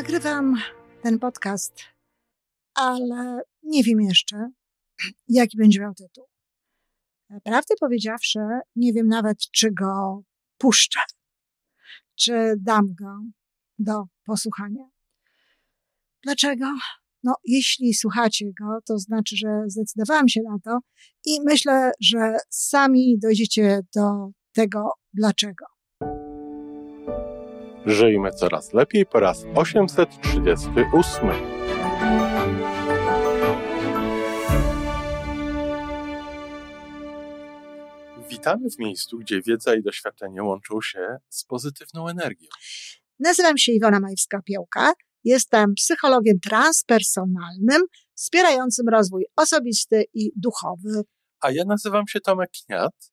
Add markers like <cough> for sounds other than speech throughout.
Nagrywam ten podcast, ale nie wiem jeszcze, jaki będzie miał tytuł. Prawdę powiedziawszy, nie wiem nawet, czy go puszczę, czy dam go do posłuchania. Dlaczego? No, jeśli słuchacie go, to znaczy, że zdecydowałam się na to i myślę, że sami dojdziecie do tego dlaczego. Żyjmy coraz lepiej po raz 838. Witamy w miejscu, gdzie wiedza i doświadczenie łączą się z pozytywną energią. Nazywam się Iwona Majwska-Piołka. Jestem psychologiem transpersonalnym, wspierającym rozwój osobisty i duchowy. A ja nazywam się Tomek Kniat.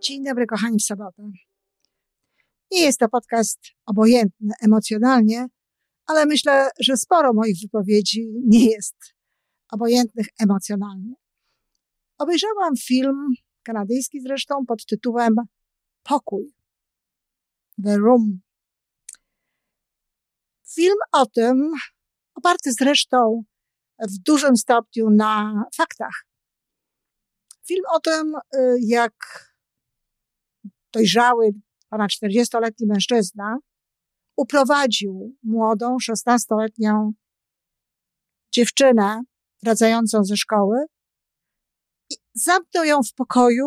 Dzień dobry, kochani, w sobotę. Nie jest to podcast obojętny emocjonalnie, ale myślę, że sporo moich wypowiedzi nie jest obojętnych emocjonalnie. Obejrzałam film, kanadyjski zresztą, pod tytułem Pokój. The Room. Film o tym, oparty zresztą w dużym stopniu na faktach. Film o tym, y, jak dojrzały, ponad 40-letni mężczyzna uprowadził młodą, 16-letnią dziewczynę wracającą ze szkoły i zamknął ją w pokoju.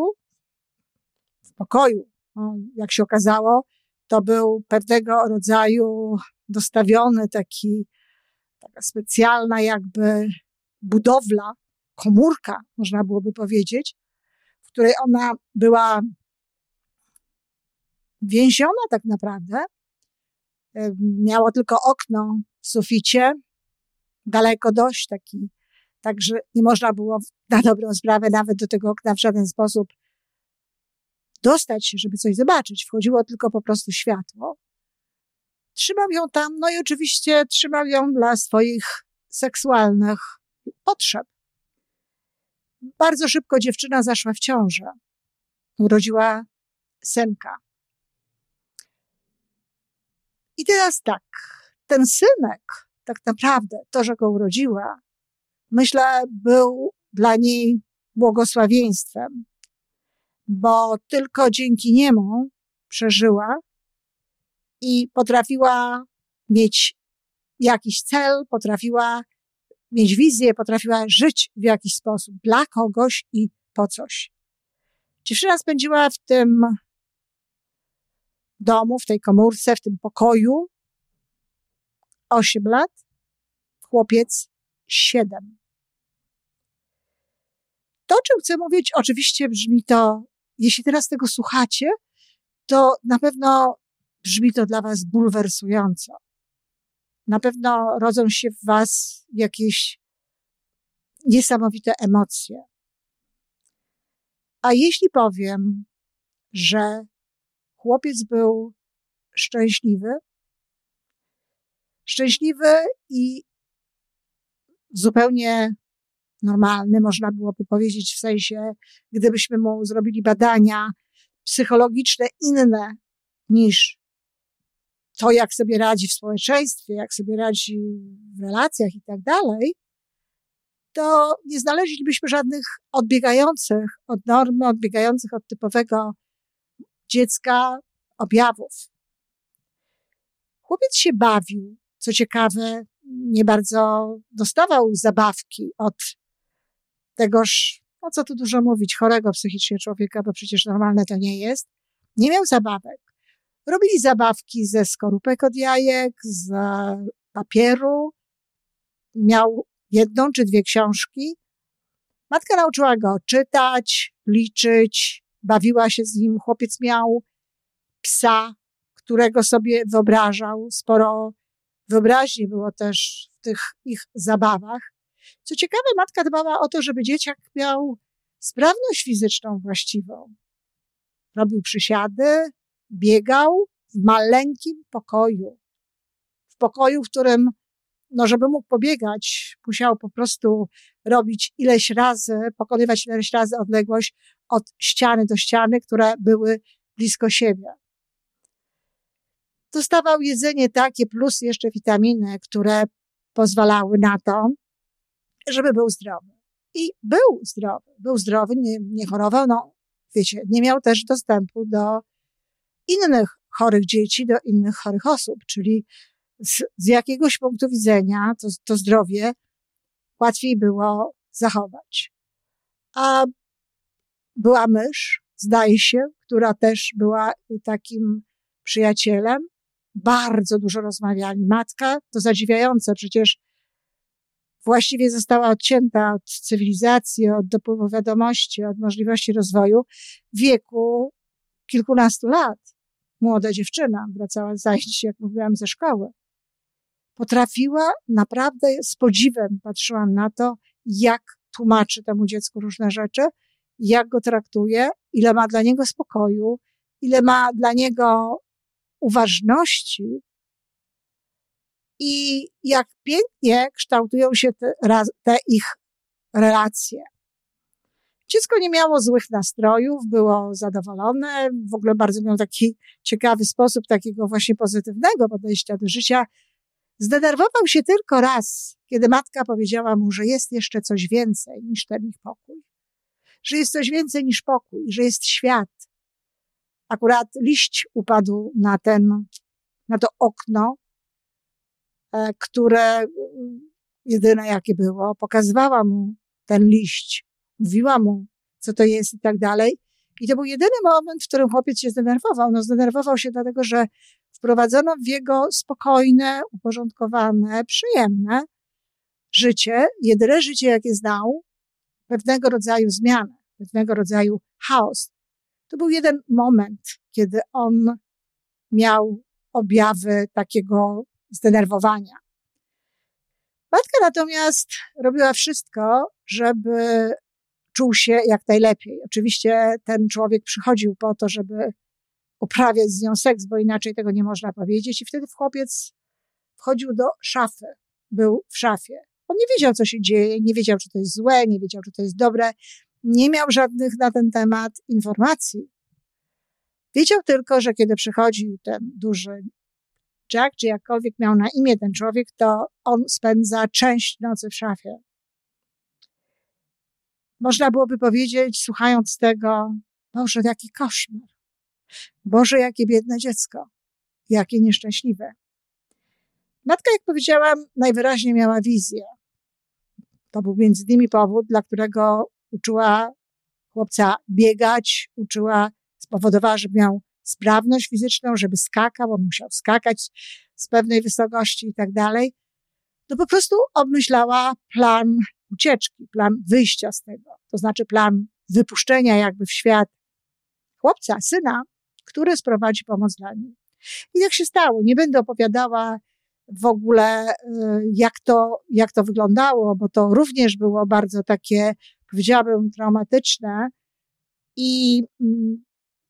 W pokoju, no, jak się okazało, to był pewnego rodzaju dostawiony taki, taka specjalna jakby budowla, komórka, można byłoby powiedzieć, w której ona była więziona tak naprawdę. E, miała tylko okno w suficie, daleko dość, taki, także nie można było na dobrą sprawę nawet do tego okna w żaden sposób dostać się, żeby coś zobaczyć. Wchodziło tylko po prostu światło. Trzymał ją tam, no i oczywiście trzymał ją dla swoich seksualnych potrzeb. Bardzo szybko dziewczyna zaszła w ciążę. Urodziła synka. I teraz tak, ten synek, tak naprawdę, to, że go urodziła, myślę, był dla niej błogosławieństwem, bo tylko dzięki niemu przeżyła i potrafiła mieć jakiś cel, potrafiła mieć wizję, potrafiła żyć w jakiś sposób dla kogoś i po coś. Dziewczyna spędziła w tym domu, w tej komórce, w tym pokoju 8 lat, chłopiec 7. To, o czym chcę mówić, oczywiście brzmi to, jeśli teraz tego słuchacie, to na pewno brzmi to dla Was bulwersująco. Na pewno rodzą się w Was jakieś niesamowite emocje. A jeśli powiem, że chłopiec był szczęśliwy. Szczęśliwy i zupełnie normalny, można byłoby powiedzieć, w sensie, gdybyśmy mu zrobili badania psychologiczne inne niż to, jak sobie radzi w społeczeństwie, jak sobie radzi w relacjach i tak dalej, to nie znaleźlibyśmy żadnych odbiegających od normy, odbiegających od typowego dziecka objawów. Chłopiec się bawił, co ciekawe, nie bardzo dostawał zabawki od tegoż, no co tu dużo mówić, chorego psychicznie człowieka, bo przecież normalne to nie jest. Nie miał zabawek. Robili zabawki ze skorupek od jajek, z papieru. Miał jedną czy dwie książki. Matka nauczyła go czytać, liczyć, bawiła się z nim. Chłopiec miał psa, którego sobie wyobrażał. Sporo wyobraźni było też tych ich zabawach. Co ciekawe, matka dbała o to, żeby dzieciak miał sprawność fizyczną właściwą. Robił przysiady, biegał w maleńkim pokoju. W pokoju, w którym, no, żeby mógł pobiegać, musiał po prostu robić ileś razy, pokonywać ileś razy odległość od ściany do ściany, które były blisko siebie. Dostawał jedzenie takie, plus jeszcze witaminy, które pozwalały na to, żeby był zdrowy. I był zdrowy. Był zdrowy, nie, nie chorował, no wiecie, nie miał też dostępu do innych chorych dzieci, do innych chorych osób, czyli z, z jakiegoś punktu widzenia to, to zdrowie łatwiej było zachować. A była mysz, zdaje się, która też była takim przyjacielem. Bardzo dużo rozmawiali. Matka, to zadziwiające, przecież właściwie została odcięta od cywilizacji, od dopływu wiadomości, od możliwości rozwoju w wieku kilkunastu lat. Młoda dziewczyna wracała z zajęć, jak mówiłam, ze szkoły. Potrafiła naprawdę z podziwem patrzyłam na to, jak tłumaczy temu dziecku różne rzeczy, jak go traktuje, ile ma dla niego spokoju, ile ma dla niego uważności i jak pięknie kształtują się te, te ich relacje. Dziecko nie miało złych nastrojów, było zadowolone, w ogóle bardzo miał taki ciekawy sposób takiego właśnie pozytywnego podejścia do życia. Zdenerwował się tylko raz, kiedy matka powiedziała mu, że jest jeszcze coś więcej niż ten ich pokój. Że jest coś więcej niż pokój, że jest świat. Akurat liść upadł na ten, na to okno, e, które jedyne jakie było, pokazywała mu ten liść, mówiła mu, co to jest i tak dalej. I to był jedyny moment, w którym chłopiec się zdenerwował. No, zdenerwował się dlatego, że wprowadzono w jego spokojne, uporządkowane, przyjemne życie, jedyne życie, jakie znał, pewnego rodzaju zmianę, pewnego rodzaju chaos. To był jeden moment, kiedy on miał objawy takiego zdenerwowania. Matka natomiast robiła wszystko, żeby czuł się jak najlepiej. Oczywiście ten człowiek przychodził po to, żeby uprawiać z nią seks, bo inaczej tego nie można powiedzieć. I wtedy chłopiec wchodził do szafy, był w szafie. On nie wiedział, co się dzieje, nie wiedział, czy to jest złe, nie wiedział, czy to jest dobre, nie miał żadnych na ten temat informacji. Wiedział tylko, że kiedy przychodzi ten duży Jack, czy jakkolwiek miał na imię ten człowiek, to on spędza część nocy w szafie. Można byłoby powiedzieć, słuchając tego, Boże, jaki koszmar. Boże, jakie biedne dziecko. Jakie nieszczęśliwe. Matka, jak powiedziałam, najwyraźniej miała wizję. To był między innymi powód, dla którego uczyła chłopca biegać, uczyła, spowodowała, żeby miał sprawność fizyczną, żeby skakał, on musiał skakać z pewnej wysokości i tak dalej. No po prostu obmyślała plan ucieczki, plan wyjścia z tego. To znaczy plan wypuszczenia jakby w świat chłopca, syna, który sprowadzi pomoc dla niej. I tak się stało. Nie będę opowiadała w ogóle, y, jak to, jak to wyglądało, bo to również było bardzo takie, powiedziałabym, traumatyczne. I mm,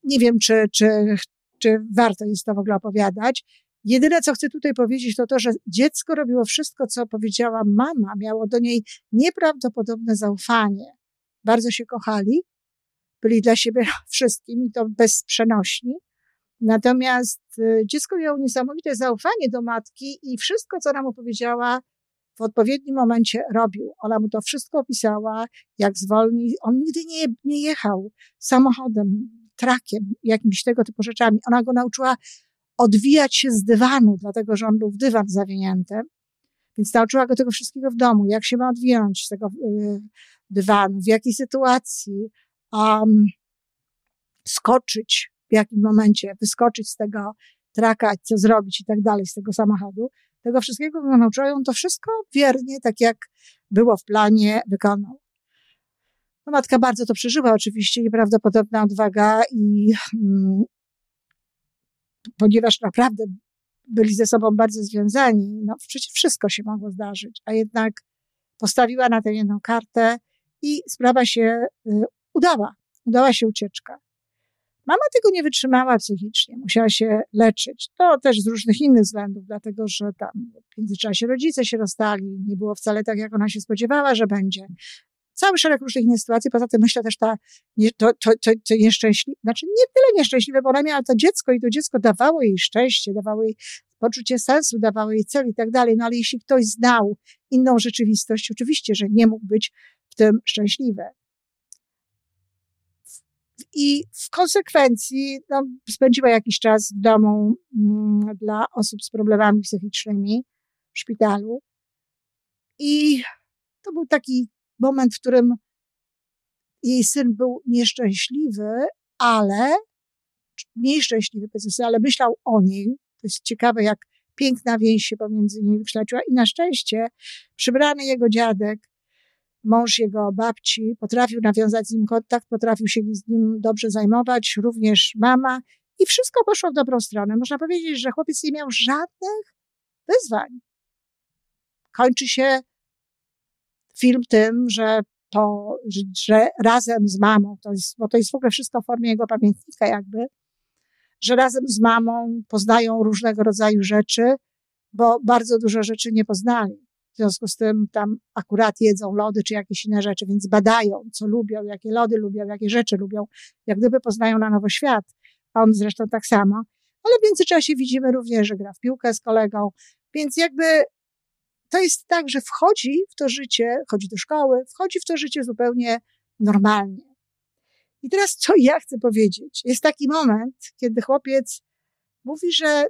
nie wiem, czy, czy, czy warto jest to w ogóle opowiadać. Jedyne, co chcę tutaj powiedzieć, to to, że dziecko robiło wszystko, co powiedziała mama, miało do niej nieprawdopodobne zaufanie. Bardzo się kochali, byli dla siebie <laughs> wszystkim i to bez przenośni. Natomiast y, dziecko miało niesamowite zaufanie do matki i wszystko, co nam opowiedziała, w odpowiednim momencie robił. Ona mu to wszystko opisała, jak zwolni. On nigdy nie, nie jechał samochodem, trakiem, jakimiś tego typu rzeczami. Ona go nauczyła odwijać się z dywanu, dlatego że on był w dywan zawinięty. Więc nauczyła go tego wszystkiego w domu, jak się ma odwinąć z tego y, dywanu, w jakiej sytuacji, um, skoczyć w jakim momencie, wyskoczyć z tego traka, co zrobić i tak dalej, z tego samochodu. Tego wszystkiego go nauczyła on to wszystko wiernie, tak jak było w planie, wykonał. No, matka bardzo to przeżyła, oczywiście, nieprawdopodobna odwaga i mm, ponieważ naprawdę byli ze sobą bardzo związani, no przecież wszystko się mogło zdarzyć, a jednak postawiła na tę jedną kartę i sprawa się y, udała. Udała się ucieczka. Mama tego nie wytrzymała psychicznie, musiała się leczyć. To też z różnych innych względów, dlatego że tam w międzyczasie rodzice się rozstali, nie było wcale tak, jak ona się spodziewała, że będzie. Cały szereg różnych innych sytuacji. Poza tym myślę też ta, to, to, to, to nieszczęśliwe, znaczy nie tyle nieszczęśliwe, bo ona miała to dziecko i to dziecko dawało jej szczęście, dawało jej poczucie sensu, dawało jej cel i tak dalej. No ale jeśli ktoś znał inną rzeczywistość, oczywiście, że nie mógł być w tym szczęśliwy. I w konsekwencji no, spędziła jakiś czas w domu mm, dla osób z problemami psychicznymi w szpitalu. I to był taki moment, w którym jej syn był nieszczęśliwy, ale mniej szczęśliwy, ale myślał o niej. To jest ciekawe, jak piękna więź się pomiędzy nimi kształciła. I na szczęście przybrany jego dziadek mąż jego babci potrafił nawiązać z nim kontakt, potrafił się z nim dobrze zajmować, również mama i wszystko poszło w dobrą stronę. Można powiedzieć, że chłopiec nie miał żadnych wyzwań. Kończy się film tym, że to, że razem z mamą, to jest, bo to jest w ogóle wszystko w formie jego pamiętnika jakby, że razem z mamą poznają różnego rodzaju rzeczy, bo bardzo dużo rzeczy nie poznali. W związku z tym tam akurat jedzą lody czy jakieś inne rzeczy, więc badają, co lubią, jakie lody lubią, jakie rzeczy lubią, jak gdyby poznają na nowo świat. A on zresztą tak samo. Ale w międzyczasie widzimy również, że gra w piłkę z kolegą, więc jakby to jest tak, że wchodzi w to życie, chodzi do szkoły, wchodzi w to życie zupełnie normalnie. I teraz co ja chcę powiedzieć? Jest taki moment, kiedy chłopiec mówi, że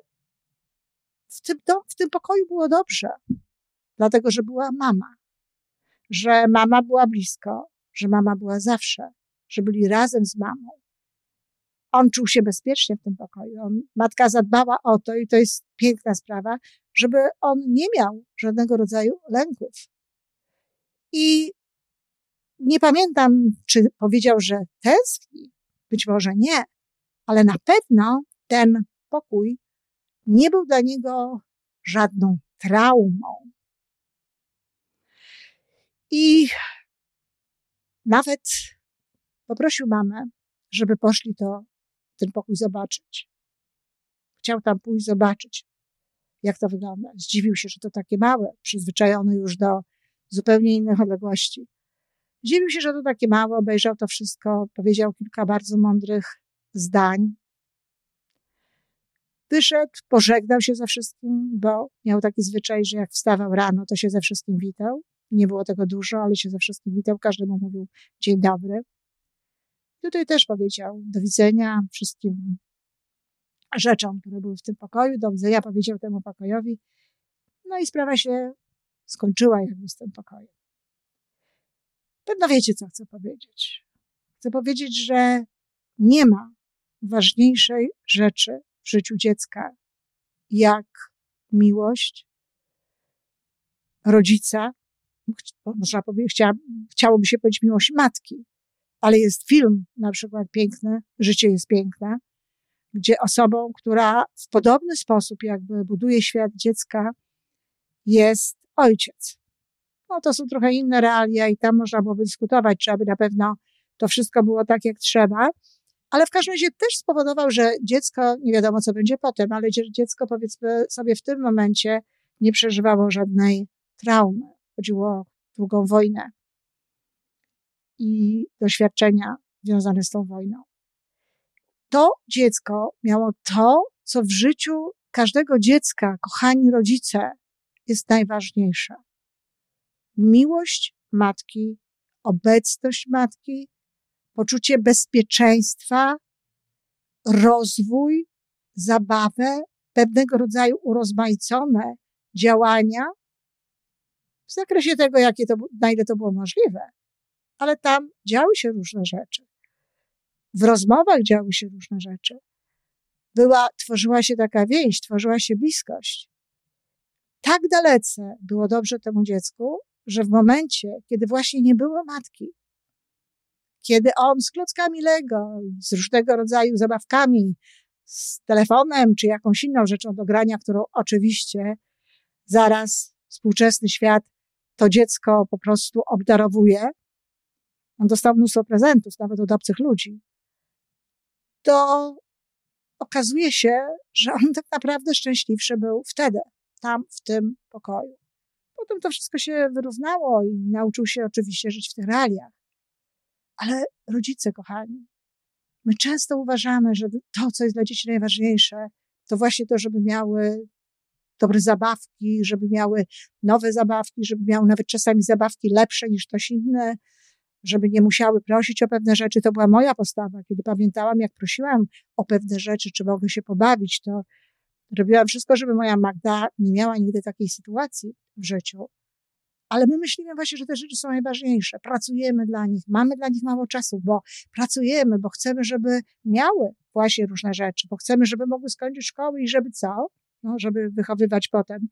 w tym, w tym pokoju było dobrze dlatego że była mama, że mama była blisko, że mama była zawsze, że byli razem z mamą. On czuł się bezpiecznie w tym pokoju. On, matka zadbała o to i to jest piękna sprawa, żeby on nie miał żadnego rodzaju lęków. I nie pamiętam, czy powiedział, że tęskni. Być może nie, ale na pewno ten pokój nie był dla niego żadną traumą. I nawet poprosił mamę, żeby poszli to, ten pokój zobaczyć. Chciał tam pójść zobaczyć, jak to wygląda. Zdziwił się, że to takie małe, przyzwyczajony już do zupełnie innych odległości. Zdziwił się, że to takie małe, obejrzał to wszystko, powiedział kilka bardzo mądrych zdań. Wyszedł, pożegnał się ze wszystkim, bo miał taki zwyczaj, że jak wstawał rano, to się ze wszystkim witał. Nie było tego dużo, ale się ze wszystkim witał. Każdemu mówił dzień dobry. Tutaj też powiedział do widzenia wszystkim rzeczom, które były w tym pokoju. Do widzenia powiedział temu pokojowi. No i sprawa się skończyła jakby z tym pokojem. Pewno wiecie, co chcę powiedzieć. Chcę powiedzieć, że nie ma ważniejszej rzeczy w życiu dziecka jak miłość rodzica można powiedzieć, chcia, chciałoby się powiedzieć miłość matki, ale jest film na przykład piękny, Życie jest piękne, gdzie osobą, która w podobny sposób jakby buduje świat dziecka, jest ojciec. No to są trochę inne realia i tam można byłoby dyskutować, czy aby na pewno to wszystko było tak, jak trzeba, ale w każdym razie też spowodował, że dziecko, nie wiadomo co będzie potem, ale dziecko powiedzmy sobie w tym momencie nie przeżywało żadnej traumy. Chodziło o długą wojnę i doświadczenia związane z tą wojną. To dziecko miało to, co w życiu każdego dziecka, kochani rodzice, jest najważniejsze. Miłość matki, obecność matki, poczucie bezpieczeństwa, rozwój, zabawę, pewnego rodzaju urozmaicone działania w zakresie tego, jakie to, na ile to było możliwe. Ale tam działy się różne rzeczy. W rozmowach działy się różne rzeczy. Była, tworzyła się taka więź, tworzyła się bliskość. Tak dalece było dobrze temu dziecku, że w momencie, kiedy właśnie nie było matki, kiedy on z klockami Lego, z różnego rodzaju zabawkami z telefonem czy jakąś inną rzeczą do grania, którą oczywiście zaraz współczesny świat to dziecko po prostu obdarowuje. On dostał mnóstwo prezentów, nawet od obcych ludzi. To okazuje się, że on tak naprawdę szczęśliwszy był wtedy, tam, w tym pokoju. Potem to wszystko się wyrównało i nauczył się oczywiście żyć w tych realiach. Ale rodzice, kochani, my często uważamy, że to, co jest dla dzieci najważniejsze, to właśnie to, żeby miały dobre zabawki, żeby miały nowe zabawki, żeby miały nawet czasami zabawki lepsze niż ktoś inny, żeby nie musiały prosić o pewne rzeczy. To była moja postawa. Kiedy pamiętałam, jak prosiłam o pewne rzeczy, czy mogę się pobawić, to robiłam wszystko, żeby moja Magda nie miała nigdy takiej sytuacji w życiu. Ale my myślimy właśnie, że te rzeczy są najważniejsze. Pracujemy dla nich, mamy dla nich mało czasu, bo pracujemy, bo chcemy, żeby miały właśnie różne rzeczy, bo chcemy, żeby mogły skończyć szkoły i żeby co? No, żeby wychowywać potem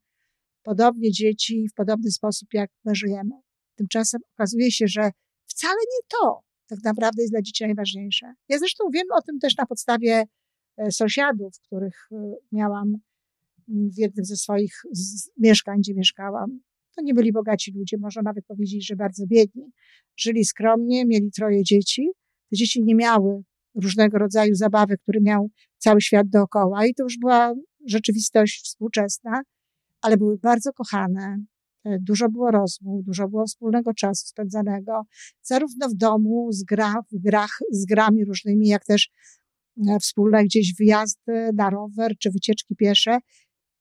podobnie dzieci w podobny sposób, jak my żyjemy. Tymczasem okazuje się, że wcale nie to tak naprawdę jest dla dzieci najważniejsze. Ja zresztą wiem o tym też na podstawie e, sąsiadów, których e, miałam w jednym ze swoich mieszkań, gdzie mieszkałam. To nie byli bogaci ludzie, można nawet powiedzieć, że bardzo biedni. Żyli skromnie, mieli troje dzieci. Te dzieci nie miały różnego rodzaju zabawy, które miał cały świat dookoła i to już była rzeczywistość współczesna, ale były bardzo kochane. E, dużo było rozmów, dużo było wspólnego czasu spędzanego, zarówno w domu, z gra, w grach, z grami różnymi, jak też e, wspólne gdzieś wyjazdy na rower czy wycieczki piesze.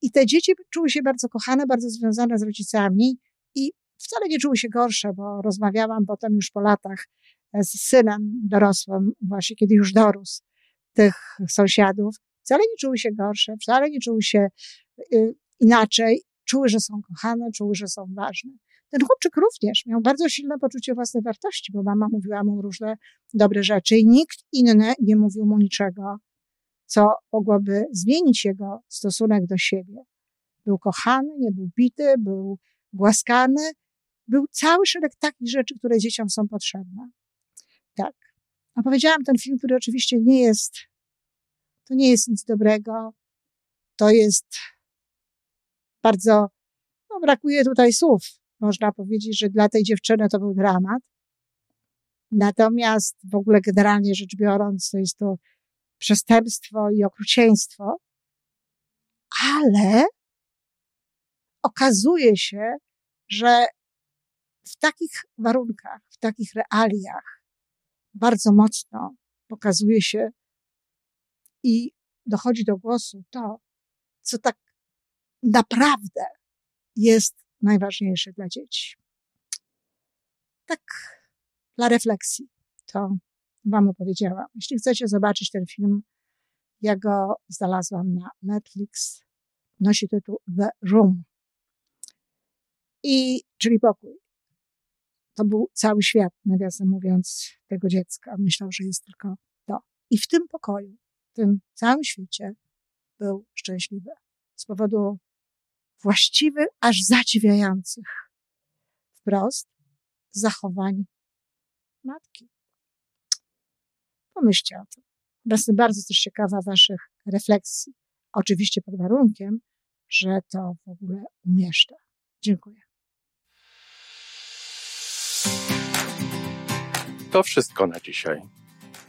I te dzieci czuły się bardzo kochane, bardzo związane z rodzicami i wcale nie czuły się gorsze, bo rozmawiałam potem już po latach e, z synem dorosłym, właśnie kiedy już dorósł, tych sąsiadów. Wcale nie czuły się gorsze, wcale nie czuły się y, inaczej. Czuły, że są kochane, czuły, że są ważne. Ten chłopczyk również miał bardzo silne poczucie własnej wartości, bo mama mówiła mu różne dobre rzeczy i nikt inny nie mówił mu niczego, co mogłoby zmienić jego stosunek do siebie. Był kochany, nie był bity, był głaskany, był cały szereg takich rzeczy, które dzieciom są potrzebne. Tak. Opowiedziałam ten film, który oczywiście nie jest, to nie jest nic dobrego. To jest bardzo, no brakuje tutaj słów. Można powiedzieć, że dla tej dziewczyny to był dramat. Natomiast w ogóle generalnie rzecz biorąc, to jest to przestępstwo i okrucieństwo, ale okazuje się, że w takich warunkach, w takich realiach bardzo mocno pokazuje się i dochodzi do głosu to, co tak naprawdę jest najważniejsze dla dzieci. Tak dla refleksji to Wam opowiedziałam. Jeśli chcecie zobaczyć ten film, ja go znalazłam na Netflix. Nosi tytuł The Room. I, czyli pokój. To był cały świat, nawiasem mówiąc, tego dziecka. Myślał, że jest tylko to. I w tym pokoju, tym całym świecie był szczęśliwy. Z powodu właściwych, aż zadziwiających wprost zachowań matki. Pomyślcie o tym. Jestem bardzo też ciekawa Waszych refleksji. Oczywiście pod warunkiem, że to w ogóle umieszczę. Dziękuję. To wszystko na dzisiaj.